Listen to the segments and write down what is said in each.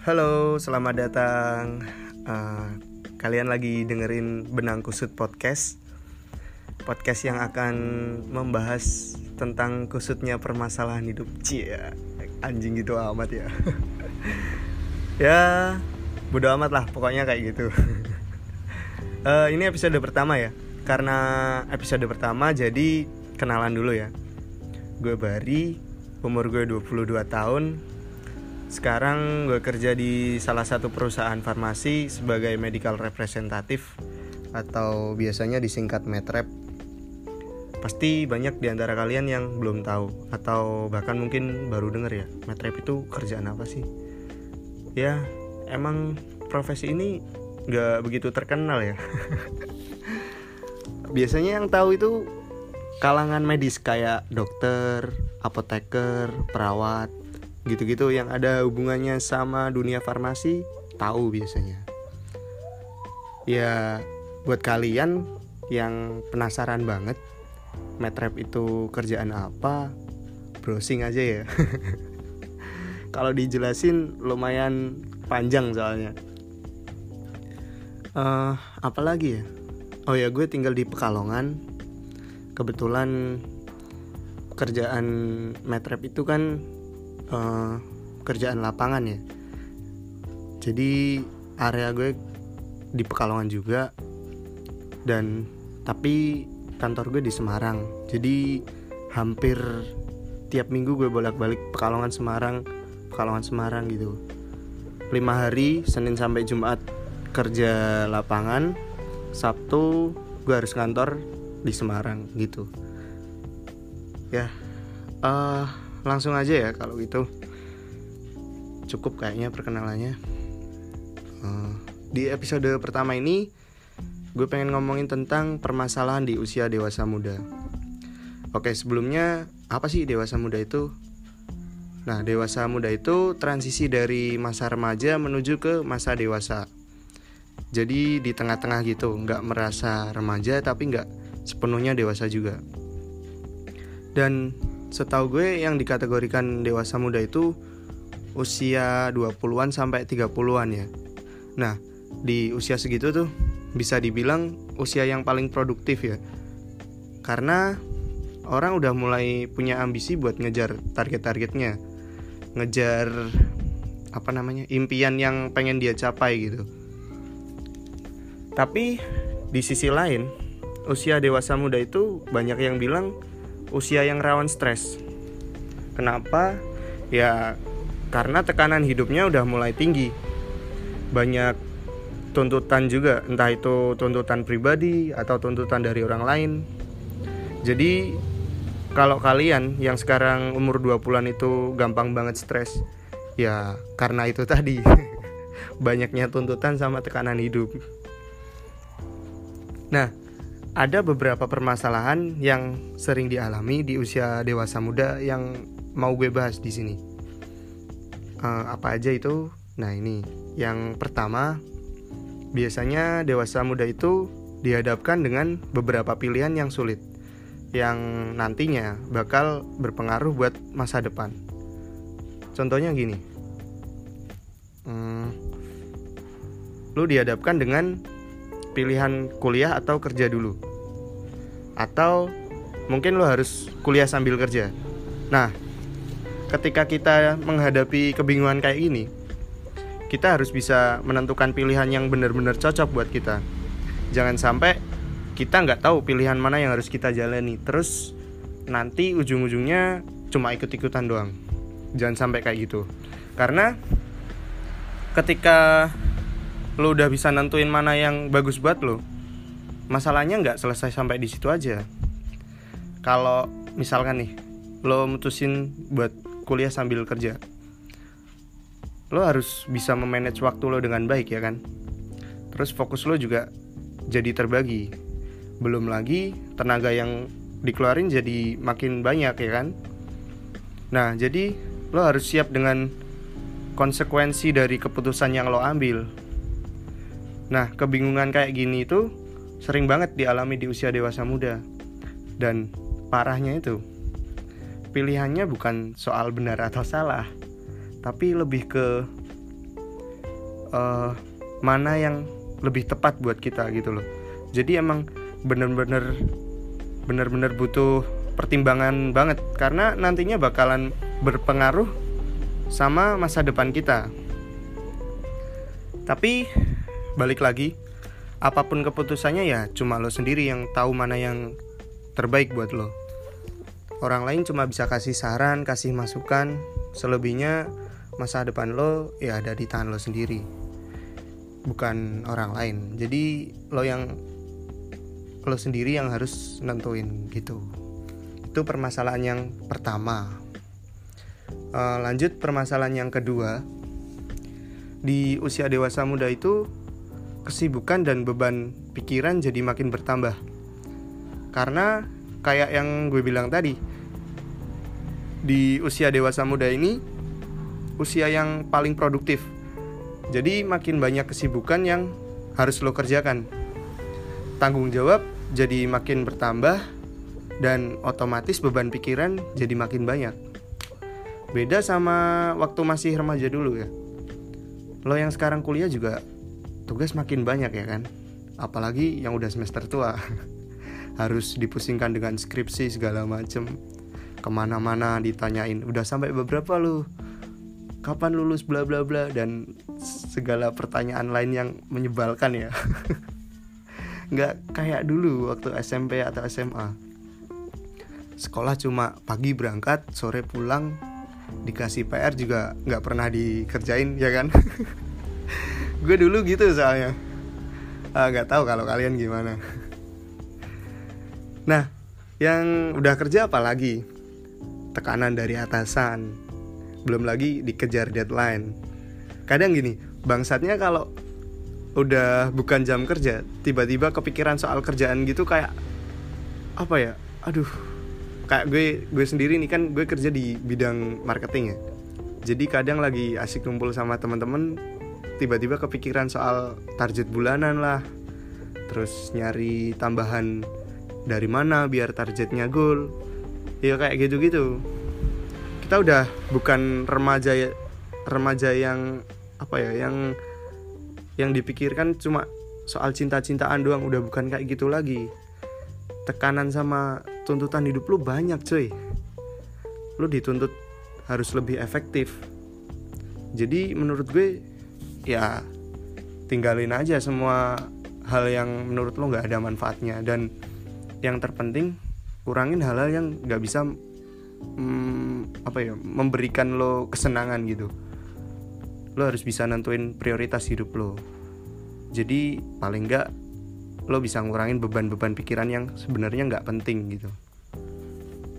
Halo, selamat datang. Uh, kalian lagi dengerin Benang Kusut Podcast. Podcast yang akan membahas tentang kusutnya permasalahan hidup. Cia, anjing gitu amat ya. ya, bodo amat lah, pokoknya kayak gitu. uh, ini episode pertama ya. Karena episode pertama jadi kenalan dulu ya. Gue Bari, umur gue 22 tahun, sekarang gue kerja di salah satu perusahaan farmasi sebagai medical representative atau biasanya disingkat Medrep. Pasti banyak di antara kalian yang belum tahu atau bahkan mungkin baru denger ya, Medrep itu kerjaan apa sih? Ya, emang profesi ini nggak begitu terkenal ya. biasanya yang tahu itu kalangan medis kayak dokter, apoteker, perawat, gitu-gitu yang ada hubungannya sama dunia farmasi tahu biasanya. Ya buat kalian yang penasaran banget metrap itu kerjaan apa browsing aja ya. Kalau dijelasin lumayan panjang soalnya. Uh, apa lagi ya? Oh ya gue tinggal di Pekalongan. Kebetulan kerjaan metrap itu kan uh, kerjaan lapangan ya. Jadi area gue di Pekalongan juga. Dan tapi kantor gue di Semarang. Jadi hampir tiap minggu gue bolak-balik Pekalongan Semarang Pekalongan Semarang gitu. Lima hari Senin sampai Jumat kerja lapangan. Sabtu gue harus kantor di Semarang gitu. Ya uh, langsung aja ya kalau gitu. Cukup kayaknya perkenalannya. Uh, di episode pertama ini gue pengen ngomongin tentang permasalahan di usia dewasa muda. Oke sebelumnya apa sih dewasa muda itu? Nah dewasa muda itu transisi dari masa remaja menuju ke masa dewasa. Jadi di tengah-tengah gitu nggak merasa remaja tapi nggak sepenuhnya dewasa juga. Dan setahu gue yang dikategorikan dewasa muda itu usia 20-an sampai 30-an ya. Nah, di usia segitu tuh bisa dibilang usia yang paling produktif ya. Karena orang udah mulai punya ambisi buat ngejar target-targetnya. Ngejar apa namanya? impian yang pengen dia capai gitu. Tapi di sisi lain, usia dewasa muda itu banyak yang bilang usia yang rawan stres. Kenapa? Ya karena tekanan hidupnya udah mulai tinggi. Banyak tuntutan juga, entah itu tuntutan pribadi atau tuntutan dari orang lain. Jadi kalau kalian yang sekarang umur 20-an itu gampang banget stres, ya karena itu tadi. Banyaknya tuntutan sama tekanan hidup. Nah, ada beberapa permasalahan yang sering dialami di usia dewasa muda yang mau gue bahas di sini. Uh, apa aja itu? Nah ini, yang pertama, biasanya dewasa muda itu dihadapkan dengan beberapa pilihan yang sulit, yang nantinya bakal berpengaruh buat masa depan. Contohnya gini, hmm, lu dihadapkan dengan pilihan kuliah atau kerja dulu? Atau mungkin lo harus kuliah sambil kerja? Nah ketika kita menghadapi kebingungan kayak ini kita harus bisa menentukan pilihan yang benar-benar cocok buat kita. Jangan sampai kita nggak tahu pilihan mana yang harus kita jalani. Terus nanti ujung-ujungnya cuma ikut-ikutan doang. Jangan sampai kayak gitu. Karena ketika lo udah bisa nentuin mana yang bagus buat lo masalahnya nggak selesai sampai di situ aja. Kalau misalkan nih lo mutusin buat kuliah sambil kerja lo harus bisa memanage waktu lo dengan baik ya kan? Terus fokus lo juga jadi terbagi. Belum lagi tenaga yang dikeluarin jadi makin banyak ya kan? Nah jadi lo harus siap dengan konsekuensi dari keputusan yang lo ambil Nah, kebingungan kayak gini itu sering banget dialami di usia dewasa muda. Dan parahnya itu, pilihannya bukan soal benar atau salah, tapi lebih ke uh, mana yang lebih tepat buat kita gitu loh jadi emang bener-bener bener-bener butuh pertimbangan banget karena nantinya bakalan berpengaruh sama masa depan kita tapi balik lagi. Apa pun keputusannya ya cuma lo sendiri yang tahu mana yang terbaik buat lo. Orang lain cuma bisa kasih saran kasih masukan. Selebihnya masa depan lo ya ada di tangan lo sendiri. Bukan orang lain. Jadi lo yang lo sendiri yang harus nentuin gitu. Itu permasalahan yang pertama. Uh, lanjut permasalahan yang kedua. Di usia dewasa muda itu kesibukan dan beban pikiran jadi makin bertambah karena kayak yang gue bilang tadi di usia dewasa muda ini usia yang paling produktif jadi makin banyak kesibukan yang harus lo kerjakan. Tanggung jawab jadi makin bertambah dan otomatis beban pikiran jadi makin banyak. Beda sama waktu masih remaja dulu ya. Lo yang sekarang kuliah juga tugas makin banyak ya kan. Apalagi yang udah semester tua. harus dipusingkan dengan skripsi segala macem. Ke mana-mana ditanyain udah sampai beberapa lu? Kapan lulus? Bla bla bla. Dan segala pertanyaan lain yang menyebalkan ya. Nggak kayak dulu waktu SMP atau SMA sekolah cuma pagi berangkat sore pulang. Dikasih PR juga nggak pernah dikerjain ya kan gue dulu gitu soalnya. Ah, nggak uh, tahu kalau kalian gimana. Nah yang udah kerja apa lagi? Tekanan dari atasan. Belum lagi dikejar deadline. Kadang gini bangsatnya kalau udah bukan jam kerja tiba-tiba kepikiran soal kerjaan gitu kayak apa ya? Aduh kayak gue gue sendiri nih kan gue kerja di bidang marketing ya. Jadi kadang lagi asik kumpul sama teman-teman tiba-tiba kepikiran soal target bulanan lah. Terus nyari tambahan dari mana biar targetnya goal. Ya kayak gitu-gitu. Kita udah bukan remaja ya remaja yang apa ya yang yang dipikirkan cuma soal cinta-cintaan doang. Udah bukan kayak gitu lagi. Tekanan sama tuntutan hidup lu banyak cuy. Lu dituntut harus lebih efektif. Jadi menurut gue ya tinggalin aja semua hal yang menurut lo nggak ada manfaatnya. Dan yang terpenting kurangin hal-hal yang nggak bisa hmm, apa ya memberikan lo kesenangan gitu. Lo harus bisa nentuin prioritas hidup lo. Jadi paling nggak lo bisa ngurangin beban-beban pikiran yang sebenarnya nggak penting gitu.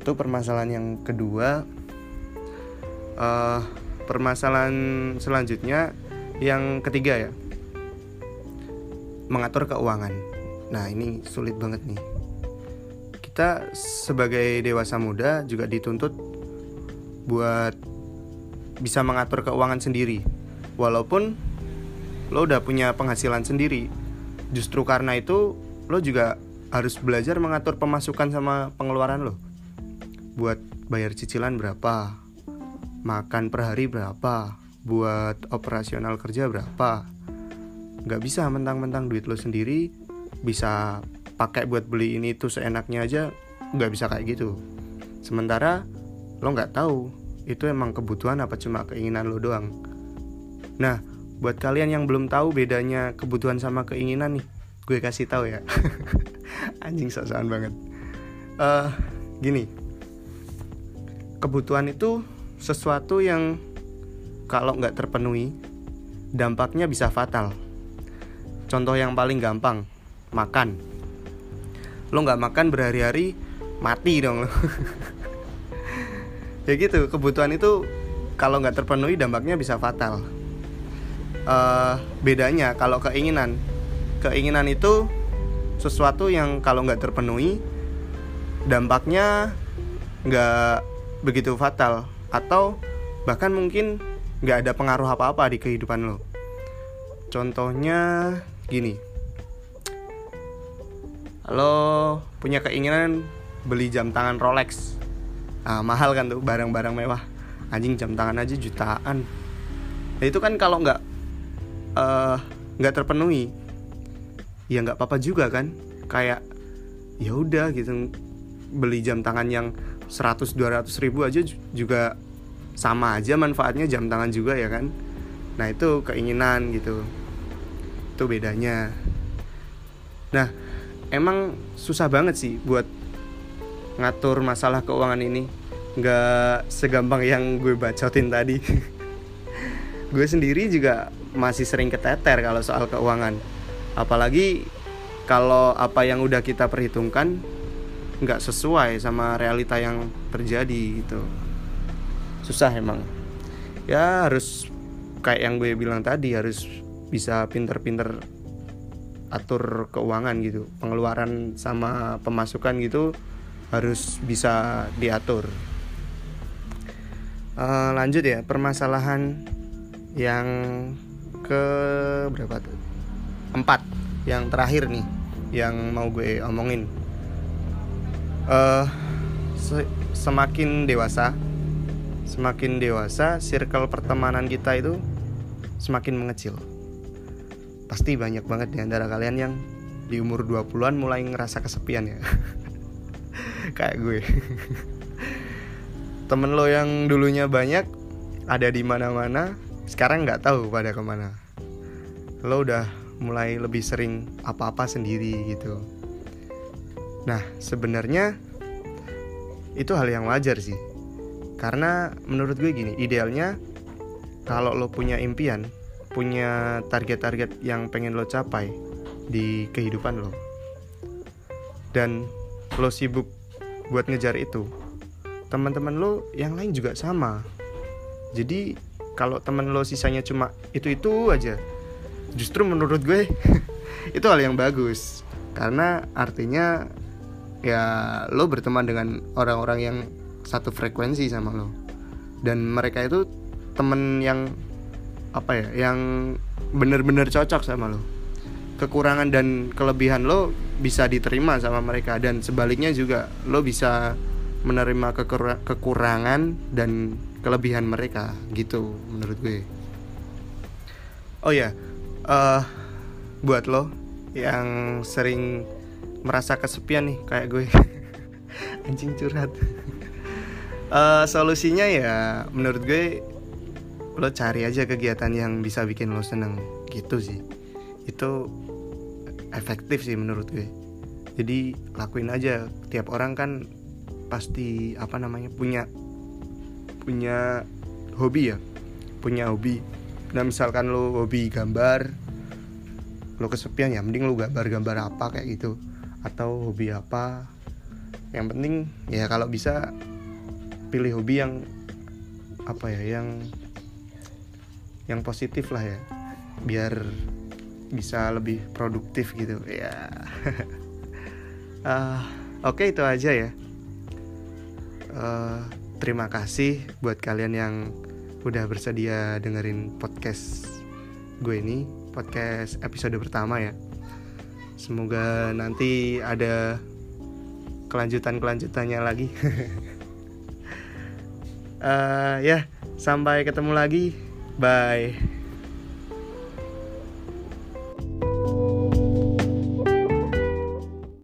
Itu permasalahan yang kedua. Uh, permasalahan selanjutnya yang ketiga ya. Mengatur keuangan. Nah ini sulit banget nih. Kita sebagai dewasa muda juga dituntut buat bisa mengatur keuangan sendiri. Walaupun lo udah punya penghasilan sendiri justru karena itu lo juga harus belajar mengatur pemasukan sama pengeluaran lo. Buat bayar cicilan berapa makan per hari berapa buat operasional kerja berapa? Nggak bisa mentang-mentang duit lo sendiri. Bisa pakai buat beli ini tuh seenaknya aja nggak bisa kayak gitu. Sementara lo nggak tahu itu emang kebutuhan apa cuma keinginan lo doang. Nah buat kalian yang belum tahu bedanya kebutuhan sama keinginan nih gue kasih tahu ya. Anjing sosokan banget. Uh, gini. Kebutuhan itu sesuatu yang kalau nggak terpenuhi dampaknya bisa fatal. Contoh yang paling gampang makan. Lo nggak makan berhari-hari mati dong lo. Ya gitu kebutuhan itu kalau nggak terpenuhi dampaknya bisa fatal. Uh, bedanya kalau keinginan. Keinginan itu sesuatu yang kalau nggak terpenuhi dampaknya nggak begitu fatal. Atau bahkan mungkin nggak ada pengaruh apa-apa di kehidupan lo. Contohnya gini. Lo punya keinginan beli jam tangan Rolex. Nah, mahal kan tuh barang-barang mewah. Anjing jam tangan aja jutaan. Nah, itu kan kalau nggak eh, nggak uh, terpenuhi ya nggak apa-apa juga kan. Kayak ya udah gitu beli jam tangan yang 100-200 ribu aja juga sama aja manfaatnya jam tangan juga ya kan. Nah itu keinginan gitu. Itu bedanya. Nah emang susah banget sih buat ngatur masalah keuangan ini. Nggak segampang yang gue bacotin tadi. Gue sendiri juga masih sering keteter kalau soal keuangan. Apalagi kalau apa yang udah kita perhitungkan nggak sesuai sama realita yang terjadi gitu susah emang. Ya harus kayak yang gue bilang tadi harus bisa pinter-pinter atur keuangan gitu. Pengeluaran sama pemasukan gitu harus bisa diatur. Uh, lanjut ya permasalahan yang ke berapa tuh? Empat yang terakhir nih yang mau gue omongin. Uh, se semakin dewasa semakin dewasa circle pertemanan kita itu semakin mengecil. Pasti banyak banget di antara kalian yang di umur 20-an mulai ngerasa kesepian ya. Kayak gue. Temen lo yang dulunya banyak ada di mana-mana sekarang nggak tahu pada ke mana. Lo udah mulai lebih sering apa-apa sendiri gitu. Nah sebenarnya itu hal yang wajar sih karena menurut gue gini idealnya kalau lo punya impian punya target-target yang pengen lo capai di kehidupan lo dan lo sibuk buat ngejar itu teman-teman lo yang lain juga sama. Jadi kalau teman lo sisanya cuma itu itu aja justru menurut gue itu hal yang bagus. Karena artinya ya lo berteman dengan orang-orang yang satu frekuensi sama lo. Dan mereka itu temen yang apa ya yang bener-bener cocok sama lo. Kekurangan dan kelebihan lo bisa diterima sama mereka. Dan sebaliknya juga lo bisa menerima kekurangan dan kelebihan mereka gitu menurut gue. Oh ya uh, buat lo yang sering merasa kesepian nih kayak gue. Anjing curhat uh, solusinya ya menurut gue lo cari aja kegiatan yang bisa bikin lo seneng. Gitu sih. Itu efektif sih menurut gue. Jadi lakuin aja. Tiap orang kan pasti apa namanya punya punya hobi ya. Punya hobi. Nah misalkan lo hobi gambar lo kesepian ya mending lo gambar-gambar apa kayak gitu. Atau hobi apa. Yang penting ya kalau bisa pilih hobi yang apa ya yang yang positif lah ya. Biar bisa lebih produktif gitu ya. Uh, oke okay, itu aja ya. Uh, terima kasih buat kalian yang udah bersedia dengerin podcast gue ini podcast episode pertama ya. Semoga nanti ada kelanjutan kelanjutannya lagi uh, ya sampai ketemu lagi. Bye